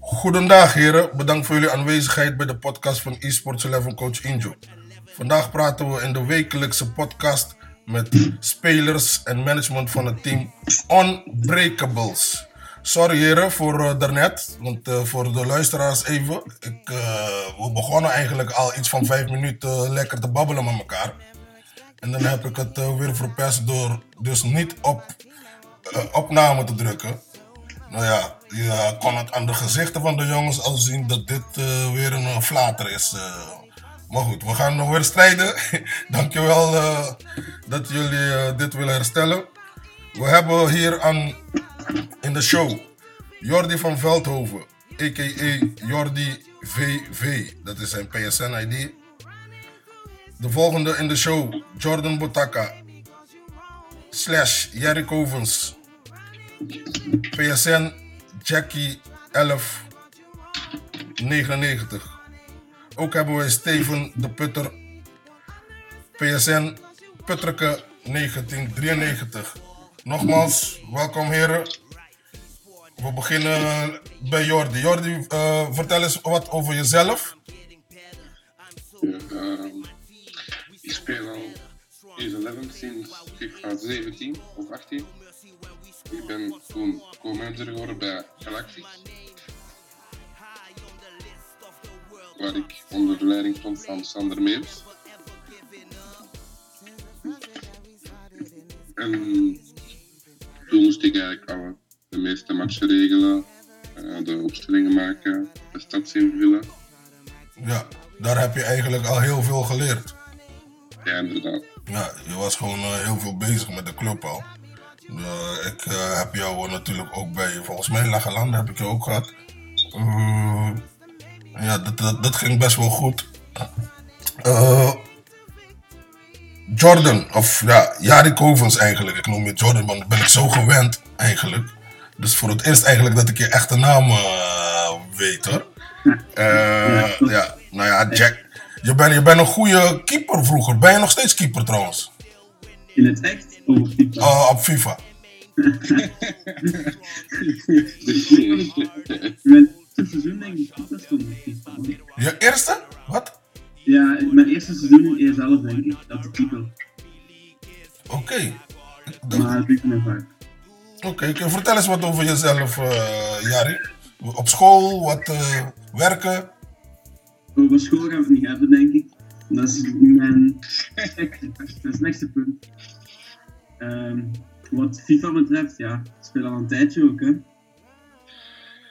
Goedendag heren, bedankt voor jullie aanwezigheid bij de podcast van eSports 11 Coach Injo. Vandaag praten we in de wekelijkse podcast met spelers en management van het team Unbreakables. Sorry heren voor uh, daarnet, want uh, voor de luisteraars even. Ik, uh, we begonnen eigenlijk al iets van vijf minuten lekker te babbelen met elkaar. En dan heb ik het weer verpest door dus niet op opname te drukken. Nou ja, je kon het aan de gezichten van de jongens al zien dat dit uh, weer een uh, flater is. Uh. Maar goed, we gaan nog weer strijden. Dankjewel uh, dat jullie dit willen herstellen. We hebben hier aan, in de show Jordi van Veldhoven, a.k.a. Jordi VV. Dat is zijn PSN-ID. De volgende in de show, Jordan Botaka, slash Jerry Kovens, PSN Jackie 1199. Ook hebben we Steven de Putter. PSN Putterke 1993. Nogmaals, welkom heren. We beginnen bij Jordi. Jordi, uh, vertel eens wat over jezelf. Uh, ik speel al EASE 11 sinds FIFA 17 of 18. Ik ben toen co-manager geworden bij Galactic. Waar ik onder de leiding stond van Sander Meers. En toen moest ik eigenlijk alle, de meeste matchen regelen, uh, de opstellingen maken, de stads invullen. Ja, daar heb je eigenlijk al heel veel geleerd. Ja, inderdaad. Ja, je was gewoon uh, heel veel bezig met de club al. Uh, ik uh, heb jou natuurlijk ook bij, volgens mij Lage Landen heb ik je ook gehad. Uh, ja, dat, dat, ging best wel goed. Jordan, of ja, Jari Kovens eigenlijk. Ik noem je Jordan, want dat ben ik zo gewend eigenlijk. Dus voor het eerst eigenlijk dat ik je echte naam weet hoor. ja, nou ja, Jack. Je bent, je bent een goede keeper vroeger. Ben je nog steeds keeper trouwens? In het echt? Op FIFA? Oh, op FIFA. mijn eerste seizoen denk ik altijd stond op FIFA. Je eerste? Wat? Ja, mijn eerste seizoen in ESL denk ik, dat de keeper. Oké. Okay. Maar dat doe ik me vaak. Oké, okay. vertel eens wat over jezelf, uh, Jari. Op school, wat uh, werken? Over school gaan we het niet hebben, denk ik. Dat is mijn dat is het punt. Um, wat FIFA betreft, ja, ik speel al een tijdje ook. Hè.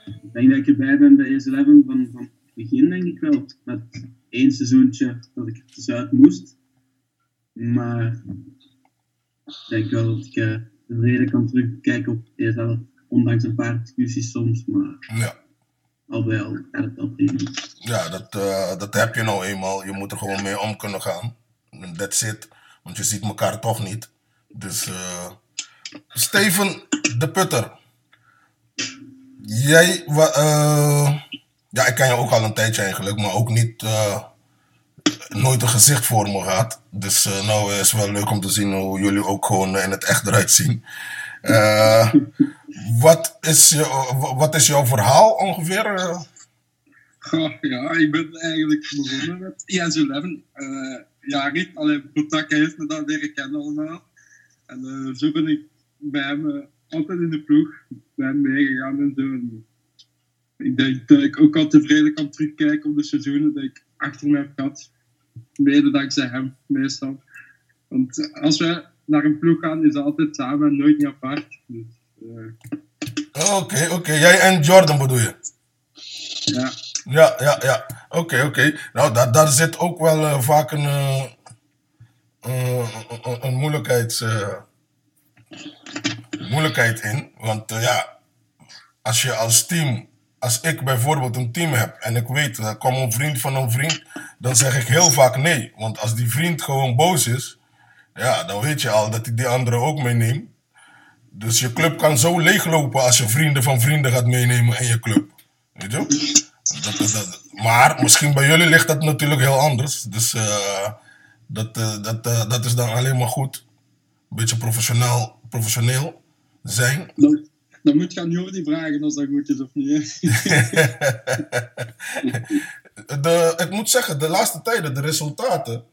Ik denk dat ik erbij ben bij ES11 van, van het begin, denk ik wel. Met één seizoentje dat ik tussenuit moest. Maar ik denk wel dat ik uh, de reden kan terugkijken op ES11. Ondanks een paar discussies soms, maar ja. al bij al gaat het wel prima. Ja, dat, uh, dat heb je nou eenmaal. Je moet er gewoon mee om kunnen gaan. That's it. Want je ziet elkaar toch niet. Dus uh, Steven de Putter. Jij, uh, ja, ik ken je ook al een tijdje eigenlijk, maar ook niet, uh, nooit een gezicht voor me gehad. Dus nou is wel leuk om te zien hoe jullie ook gewoon in het echt eruit zien. wat, is je, wat is jouw verhaal ongeveer? Ja, ik ben eigenlijk begonnen met IS-11. Uh, ja, Rick, alleen Botaka heeft me dat leren kennen allemaal. En uh, zo ben ik bij hem uh, altijd in de ploeg bij hem meegegaan en zo. En ik denk dat ik ook al tevreden kan terugkijken op de seizoenen dat ik achter me heb gehad. Mede dankzij hem, meestal. Want als we naar een ploeg gaan, is het altijd samen en nooit niet apart. Dus, Oké, oké. Okay, okay. Jij en Jordan bedoel je? Ja. Ja, ja, ja. Oké, okay, oké. Okay. Nou, daar, daar zit ook wel uh, vaak een, uh, een, een moeilijkheid, moeilijkheid in. Want ja, als je als team, als ik bijvoorbeeld een team heb en ik weet, er komt een vriend van een vriend, dan zeg ik heel vaak nee. Want als die vriend gewoon boos is, ja, dan weet je al dat hij die andere ook meeneemt. Dus je club kan zo leeglopen als je vrienden van vrienden gaat meenemen in je club. Weet je? Dat, maar misschien bij jullie ligt dat natuurlijk heel anders. Dus dat, uh, dat, uh, dat is dan alleen maar goed. Een beetje professioneel, professioneel zijn. Dat, Dan moet je aan Jordi vragen als dat goed is of niet. de, ik moet zeggen, de laatste tijden, de resultaten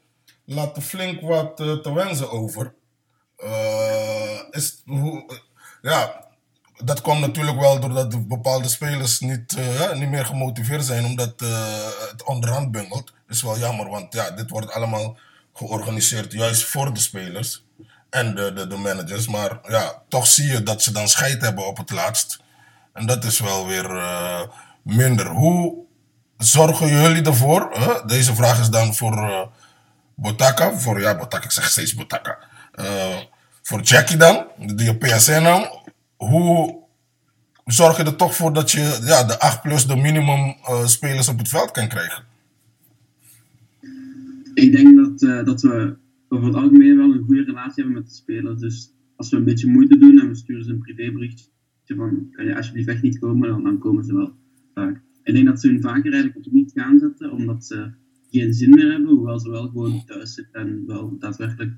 laten flink wat uh, te wensen over. Uh, is, hoe, ja, dat komt natuurlijk wel doordat bepaalde spelers niet, uh, niet meer gemotiveerd zijn omdat het onderhand bungelt. is wel jammer, want ja, dit wordt allemaal georganiseerd juist voor de spelers en de, de, de managers. Maar ja, toch zie je dat ze dan scheid hebben op het laatst. En dat is wel weer minder. Hoe zorgen jullie ervoor? Deze vraag is dan voor uh, Botaka. Voor, ja, Botaka, ik zeg steeds Botaka. Uh, voor Jackie dan, die PSN nam. Hoe zorg je er toch voor dat je ja, de 8 plus de minimum spelers op het veld kan krijgen? Ik denk dat, dat we over het algemeen wel een goede relatie hebben met de spelers. Dus als we een beetje moeite doen en we sturen ze een privéberichtje van kan je alsjeblieft echt niet komen, dan, komen ze wel vaak. Ik denk dat ze hun vaker eigenlijk op niet gaan zetten, omdat ze geen zin meer hebben, hoewel ze wel gewoon thuis zitten en wel daadwerkelijk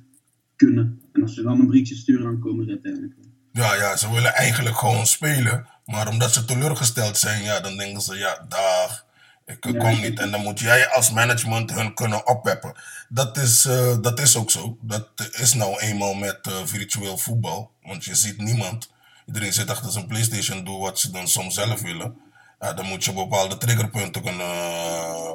kunnen. En als ze dan een briefje sturen, dan komen ze uiteindelijk wel. Ja, ja, ze willen eigenlijk gewoon spelen, maar omdat ze teleurgesteld zijn, ja, dan denken ze, ja, dag, ik ja, kom niet. En dan moet jij als management hun kunnen oppeppen. Dat is, uh, dat is ook zo. Dat is nou eenmaal met uh, virtueel voetbal, want je ziet niemand. Iedereen zit achter zijn PlayStation, doet wat ze dan soms zelf willen dan moet je bepaalde triggerpunten kunnen uh,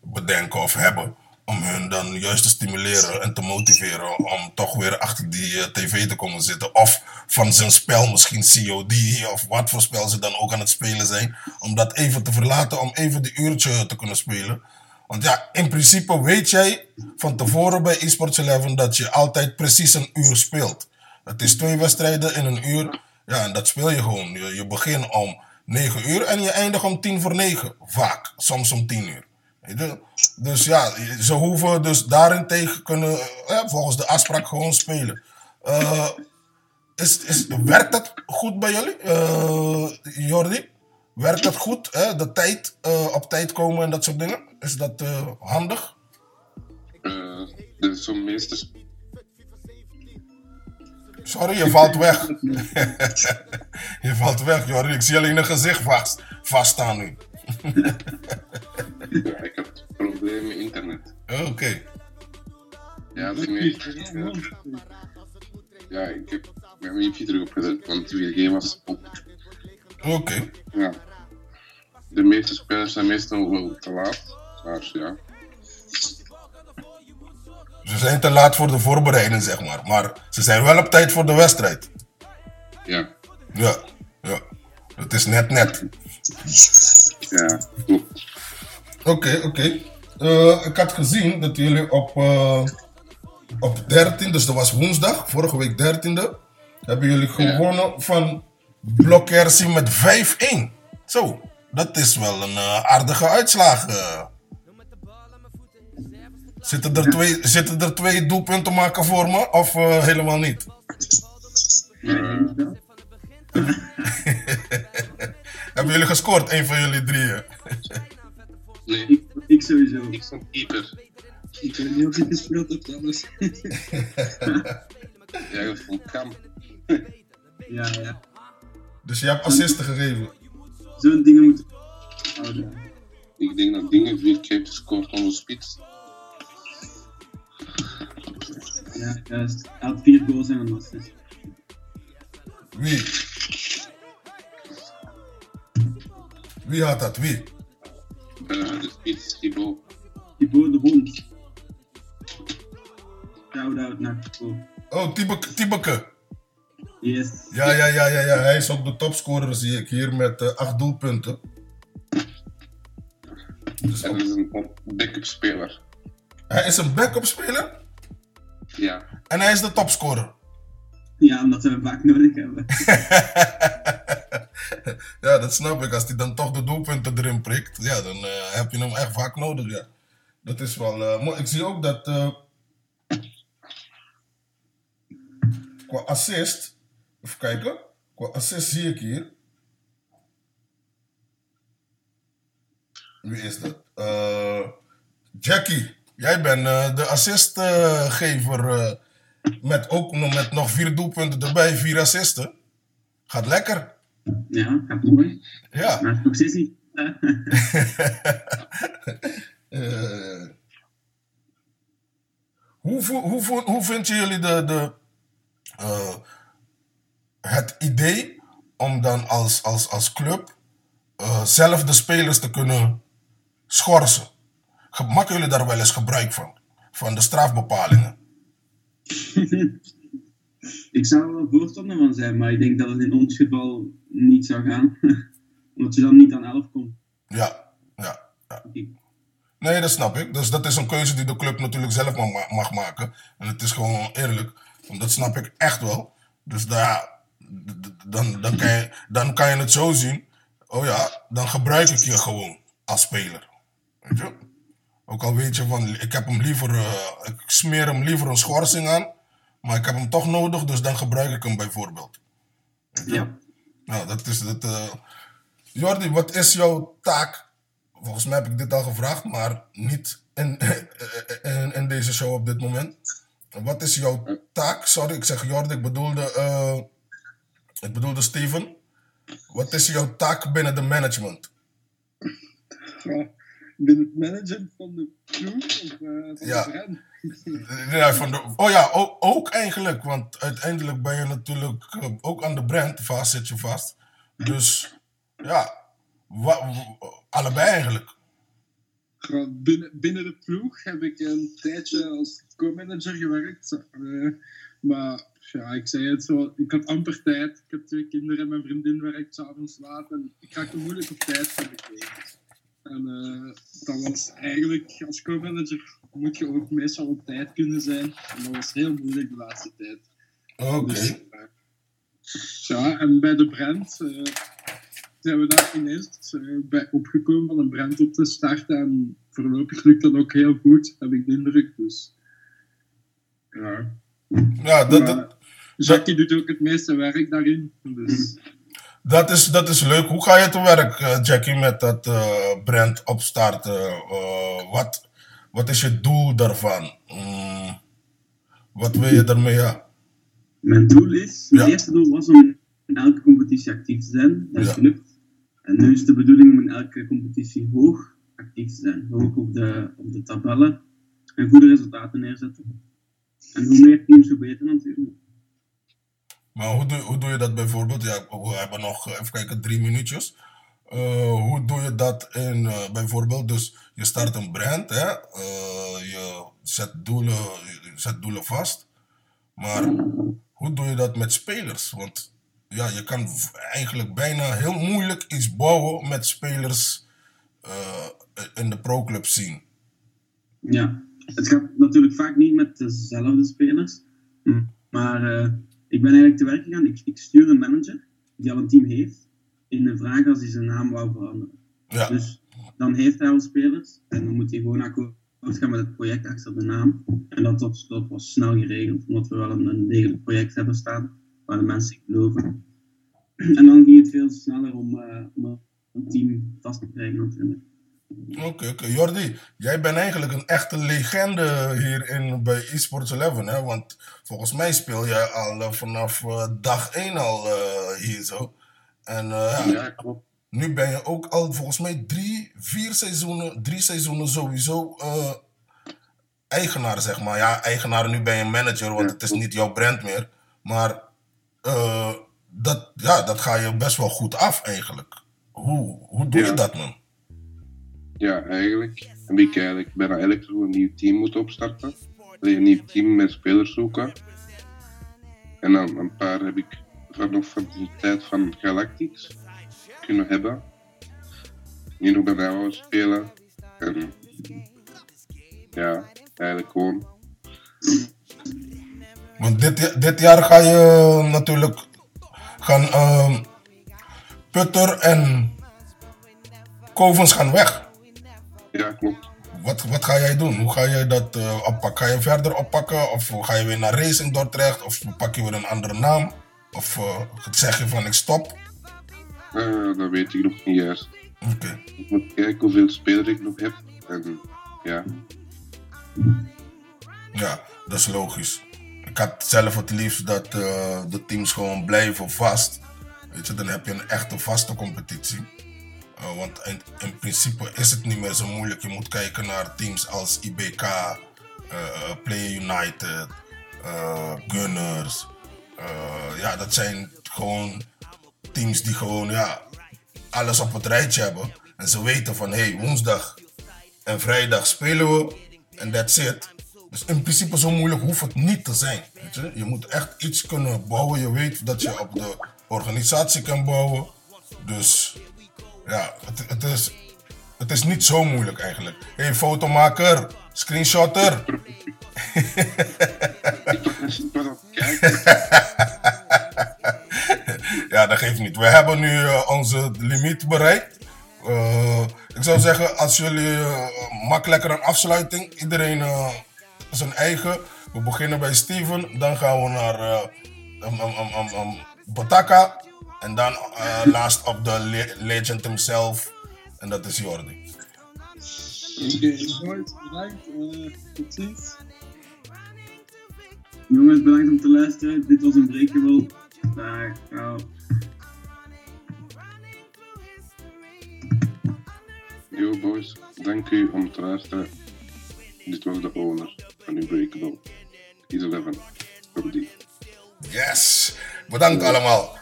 bedenken of hebben. Om hun dan juist te stimuleren en te motiveren om toch weer achter die uh, tv te komen zitten. Of van zijn spel, misschien COD of wat voor spel ze dan ook aan het spelen zijn. Om dat even te verlaten, om even die uurtje te kunnen spelen. Want ja, in principe weet jij van tevoren bij eSports 11 dat je altijd precies een uur speelt. Het is twee wedstrijden in een uur. Ja, en dat speel je gewoon. Je, je begint om 9 uur en je eindigt om 10 voor 9. Vaak, soms om 10 uur. Dus ja, ze hoeven dus daarentegen kunnen eh, volgens de afspraak gewoon spelen. Uh, is, is, werkt dat goed bij jullie, uh, Jordi? Werkt dat goed? Hè? De tijd, uh, op tijd komen en dat soort dingen? Is dat handig? de zo'n meeste Sorry, je valt weg. je valt weg, Jordi. Ik zie alleen een gezicht vast, vaststaan nu. ja, ik heb problemen met internet. Oké. Okay. Ja, dat is Ja, ik heb mijn wifi terug opgezet, want de game was op. Oké. Okay. Ja. De meeste spelers zijn meestal wel te laat. Maar ja, ze zijn te laat voor de voorbereiding, zeg maar. Maar ze zijn wel op tijd voor de wedstrijd. Ja. Ja, ja. Het is net net. Ja, Oké, oké. Uh, ik had gezien dat jullie op, uh, op 13, dus dat was woensdag, vorige week 13e, hebben jullie gewonnen ja. van Blokkersi met 5-1. Zo, dat is wel een uh, aardige uitslag. Zitten er, twee, zitten er twee doelpunten maken voor me of helemaal niet? Hebben jullie gescoord, een van jullie drieën? nee. Ik, ik sowieso. Ik stond keeper. Ik weet niet of je gespeeld hebt anders. ja, vond kamp. ja, ja. Dus je hebt assisten gegeven? Zo'n dingen moeten houden. Ik denk dat dingen vier keer gescoord onder spits. Ja, juist. Hij had vier goals en een assist. Wie? Wie had dat? Wie? Uh, de spits, Thibaut. Thibaut de Hond. Shout-out naar Thibaut. Oh, Thiebeke. Yes. Ja, ja, ja, ja, ja. Hij is ook de topscorer, zie ik hier, met uh, acht doelpunten. Dus hij is een backup speler. Hij is een backup speler? Ja. En hij is de topscorer. Ja, omdat we hem vaak nodig hebben. ja, dat snap ik. Als hij dan toch de doelpunten erin prikt, ja, dan uh, heb je hem echt vaak nodig. Ja. Dat is wel mooi. Ik zie ook dat uh, qua assist, even kijken, qua assist zie ik hier. Wie is dat? Jackie. Jij bent de assistgever. Met ook met nog vier doelpunten erbij, vier assisten. Gaat lekker. Ja, gaat mooi. Ja. Maar nog steeds niet. Hoe, hoe, hoe vinden jullie de, de, eh, het idee om dan als, als, als club eh, zelf de spelers te kunnen schorsen? Maken jullie daar wel eens gebruik van? Van de strafbepalingen? ik zou er wel voorstander van zijn, maar ik denk dat het in ons geval niet zou gaan. Omdat je dan niet aan 11 komt. Ja, ja, ja. Nee, dat snap ik. Dus dat is een keuze die de club natuurlijk zelf mag, ma- mag maken. En het is gewoon eerlijk. Want dat snap ik echt wel. Dus daar, dan, dan, kan je, dan kan je het zo zien. Oh ja, dan gebruik ik je gewoon als speler. Weet je? Ook al weet je van, ik heb hem liever, eh, ik smeer hem liever een schorsing aan. Maar ik heb hem toch nodig, dus dan gebruik ik hem bijvoorbeeld. Ja. Nou, dat is het. eh Jordi, wat is jouw taak? Volgens mij heb ik dit al gevraagd, maar niet in, in, in deze show op dit moment. Wat is jouw taak? Sorry, ik zeg Jordi, ik bedoelde, eh, ik bedoelde Steven. Wat is jouw taak binnen de management? Binnen het managen van de ploeg of eh, van Ja. de brand. Ja, van de, oh ja, ook, ook eigenlijk, want uiteindelijk ben je natuurlijk eh, ook aan de brand vast, zit je vast. Dus ja, wa- allebei eigenlijk. Binnen, binnen de ploeg heb ik een tijdje als co-manager gewerkt. eh, maar ja, ik zei het zo, ik had amper tijd. Ik heb twee kinderen en mijn vriendin werkt s'avonds laat. En ik raakte moeilijk op tijd van de. En eh, dat was eigenlijk, als co-manager moet je ook meestal op tijd kunnen zijn. En dat was heel moeilijk de laatste tijd. Oké. Dus, eh, ja, en bij de brand eh, zijn we daar ineens bij opgekomen van een brand op te starten. En voorlopig lukt dat ook heel goed, heb ik de indruk. Dus ja. Ja, dat, dat, Jackie doet ook het meeste werk daarin. Dus dat, is, dat is leuk. Hoe ga je te werk, eh, Jackie, met dat eh, brand opstarten? Eh, wat, wat is je doel daarvan? Mm, wat wil je ermee? Ja. Mijn doel is, Ja. mijn eerste doel was om in elke competitie actief te zijn. Dat is Ja. gelukt. En nu is de bedoeling om in elke competitie hoog actief te zijn. Hoog op de, op de tabellen. En goede resultaten neerzetten. En hoe meer teams, hoe beter natuurlijk. Maar hoe doe, hoe doe je dat bijvoorbeeld? Ja, we hebben nog, eh, even kijken, drie minuutjes. Eh, hoe doe je dat in, eh, bijvoorbeeld, dus je start een brand, hè? Je zet doelen, je zet doelen vast. Maar hoe doe je dat met spelers? Want ja, je kan eigenlijk bijna heel moeilijk iets bouwen met spelers in de pro-club zien. Ja, het gaat natuurlijk vaak niet met dezelfde spelers. Maar ik ben eigenlijk te werk gegaan. Ik, ik stuur een manager die al een team heeft. In een vraag als hij zijn naam wou veranderen. Ja, Dus dan heeft hij al spelers. En dan moet hij gewoon akkoord gaan met het project achter de naam. En dat, was snel geregeld. Omdat we wel een, een degelijk project hebben staan. Waar de mensen geloven. En dan ging het veel sneller om, eh, om een team vast te krijgen natuurlijk. Oké, oké. Jordi, jij bent eigenlijk een echte legende hier in, bij eSports 11, hè? Want volgens mij speel jij al eh, vanaf eh, dag 1 al eh, hier zo. En ja, klopt. nu ben je ook al volgens mij drie, vier seizoenen, drie seizoenen sowieso eigenaar, zeg maar. Ja, eigenaar, nu ben je manager, want Ja, het is niet jouw brand meer. Maar dat, ja, dat ga je best wel goed af eigenlijk. Hoe, hoe doe je dat, man? Ja, eigenlijk heb ik eigenlijk bijna elk seizoen een nieuw team moeten opstarten. Alleen een nieuw team met spelers zoeken. En dan een paar heb ik van nog van de tijd van Galactics kunnen hebben. Nu nog bij mij spelen. En ja, eigenlijk gewoon. Want dit, dit jaar ga je natuurlijk gaan ehm, Putter en Kovens gaan weg. Ja, klopt. Wat, wat ga jij doen? Hoe ga jij dat eh, oppakken? Ga je verder oppakken? Of ga je weer naar Racing Dordrecht? Of pak je weer een andere naam? Of eh, zeg je van ik stop? Eh, dat weet ik nog niet juist. Oké. Ik moet kijken hoeveel spelers ik nog heb. En ja, Ja, dat is logisch. Ik had zelf het liefst dat de teams gewoon blijven vast. Weet je, dan heb je een echte vaste competitie. Uh, want in, in, principe is het niet meer zo moeilijk. Je moet kijken naar teams als IBK, uh, Player United, uh, Gunners. ja, dat zijn gewoon teams die gewoon ja, alles op het rijtje hebben. En ze weten van hey, woensdag en vrijdag spelen we en that's it. Dus in principe zo moeilijk hoeft het niet te zijn. Je moet echt iets kunnen bouwen. Je weet dat je op de organisatie kan bouwen. Dus ja, het, het, is, het is niet zo moeilijk eigenlijk. Hé, fotomaker, screenshotter. ja, dat geeft niet. We hebben nu uh, onze limiet bereikt. Uh, ik zou zeggen, als jullie uh, makkelijker een afsluiting, iedereen zijn eigen. We beginnen bij Steven, dan gaan we naar um, Botaka. En dan uh, last op de le legend himself. En dat is Jordi. Oké, okay, bedankt. Uh, tot ziens. Jongens, bedankt om te luisteren. Dit was een breakable. Dag, ciao. Yo boys, dank u om te luisteren. Dit was de owner van Unbreakable. Is 11. Robert Yes! Bedankt allemaal.